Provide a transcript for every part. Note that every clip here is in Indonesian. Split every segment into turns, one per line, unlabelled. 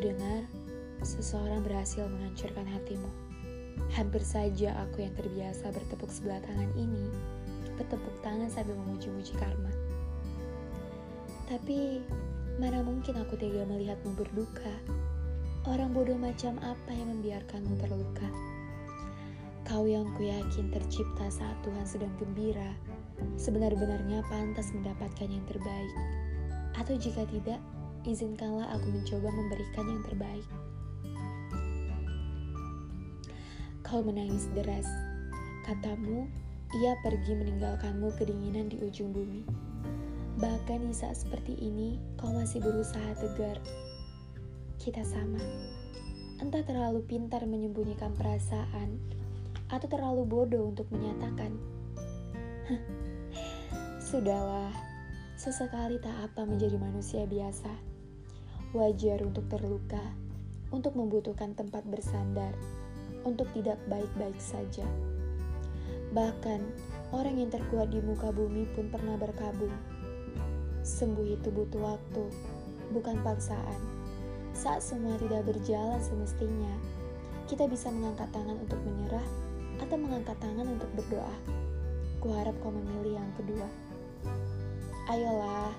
dengar seseorang berhasil menghancurkan hatimu. Hampir saja aku yang terbiasa bertepuk sebelah tangan ini bertepuk tangan sambil memuji-muji karma. Tapi mana mungkin aku tega melihatmu berduka? Orang bodoh macam apa yang membiarkanmu terluka? Kau yang kuyakin tercipta saat Tuhan sedang gembira, sebenar-benarnya pantas mendapatkan yang terbaik. Atau jika tidak, izinkanlah aku mencoba memberikan yang terbaik. Kau menangis deras. Katamu, ia pergi meninggalkanmu kedinginan di ujung bumi. Bahkan di saat seperti ini, kau masih berusaha tegar. Kita sama. Entah terlalu pintar menyembunyikan perasaan, atau terlalu bodoh untuk menyatakan. Sudahlah, sesekali tak apa menjadi manusia biasa. Wajar untuk terluka, untuk membutuhkan tempat bersandar, untuk tidak baik-baik saja. Bahkan, orang yang terkuat di muka bumi pun pernah berkabung. Sembuh itu butuh waktu, bukan paksaan. Saat semua tidak berjalan semestinya, kita bisa mengangkat tangan untuk menyerah atau mengangkat tangan untuk berdoa. Kuharap kau memilih yang kedua. Ayolah,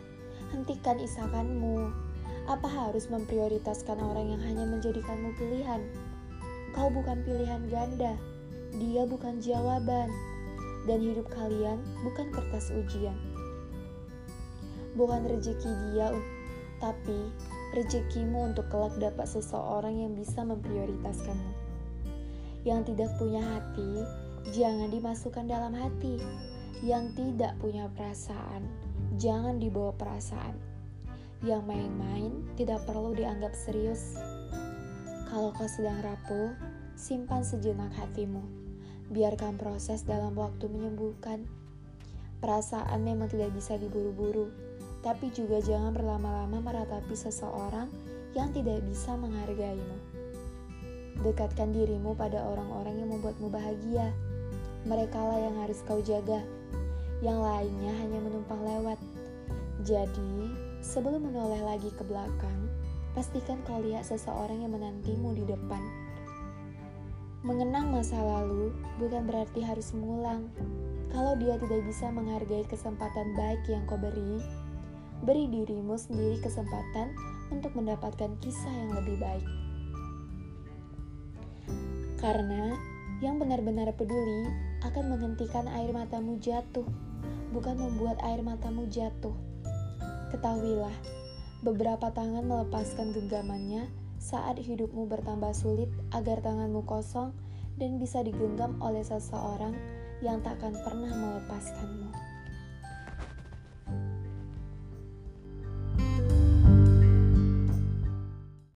hentikan isakanmu. Apa harus memprioritaskan orang yang hanya menjadikanmu pilihan? Kau bukan pilihan ganda, dia bukan jawaban, dan hidup kalian bukan kertas ujian. Bukan rezeki dia, tapi rezekimu untuk kelak dapat seseorang yang bisa memprioritaskanmu. Yang tidak punya hati, jangan dimasukkan dalam hati. Yang tidak punya perasaan, jangan dibawa perasaan yang main-main tidak perlu dianggap serius. Kalau kau sedang rapuh, simpan sejenak hatimu. Biarkan proses dalam waktu menyembuhkan. Perasaan memang tidak bisa diburu-buru, tapi juga jangan berlama-lama meratapi seseorang yang tidak bisa menghargaimu. Dekatkan dirimu pada orang-orang yang membuatmu bahagia. Merekalah yang harus kau jaga. Yang lainnya hanya menumpang lewat. Jadi, Sebelum menoleh lagi ke belakang, pastikan kau lihat seseorang yang menantimu di depan. Mengenang masa lalu bukan berarti harus mengulang. Kalau dia tidak bisa menghargai kesempatan baik yang kau beri, beri dirimu sendiri kesempatan untuk mendapatkan kisah yang lebih baik. Karena yang benar-benar peduli akan menghentikan air matamu jatuh, bukan membuat air matamu jatuh. Ketahuilah, beberapa tangan melepaskan genggamannya saat hidupmu bertambah sulit agar tanganmu kosong dan bisa digenggam oleh seseorang yang takkan pernah melepaskanmu.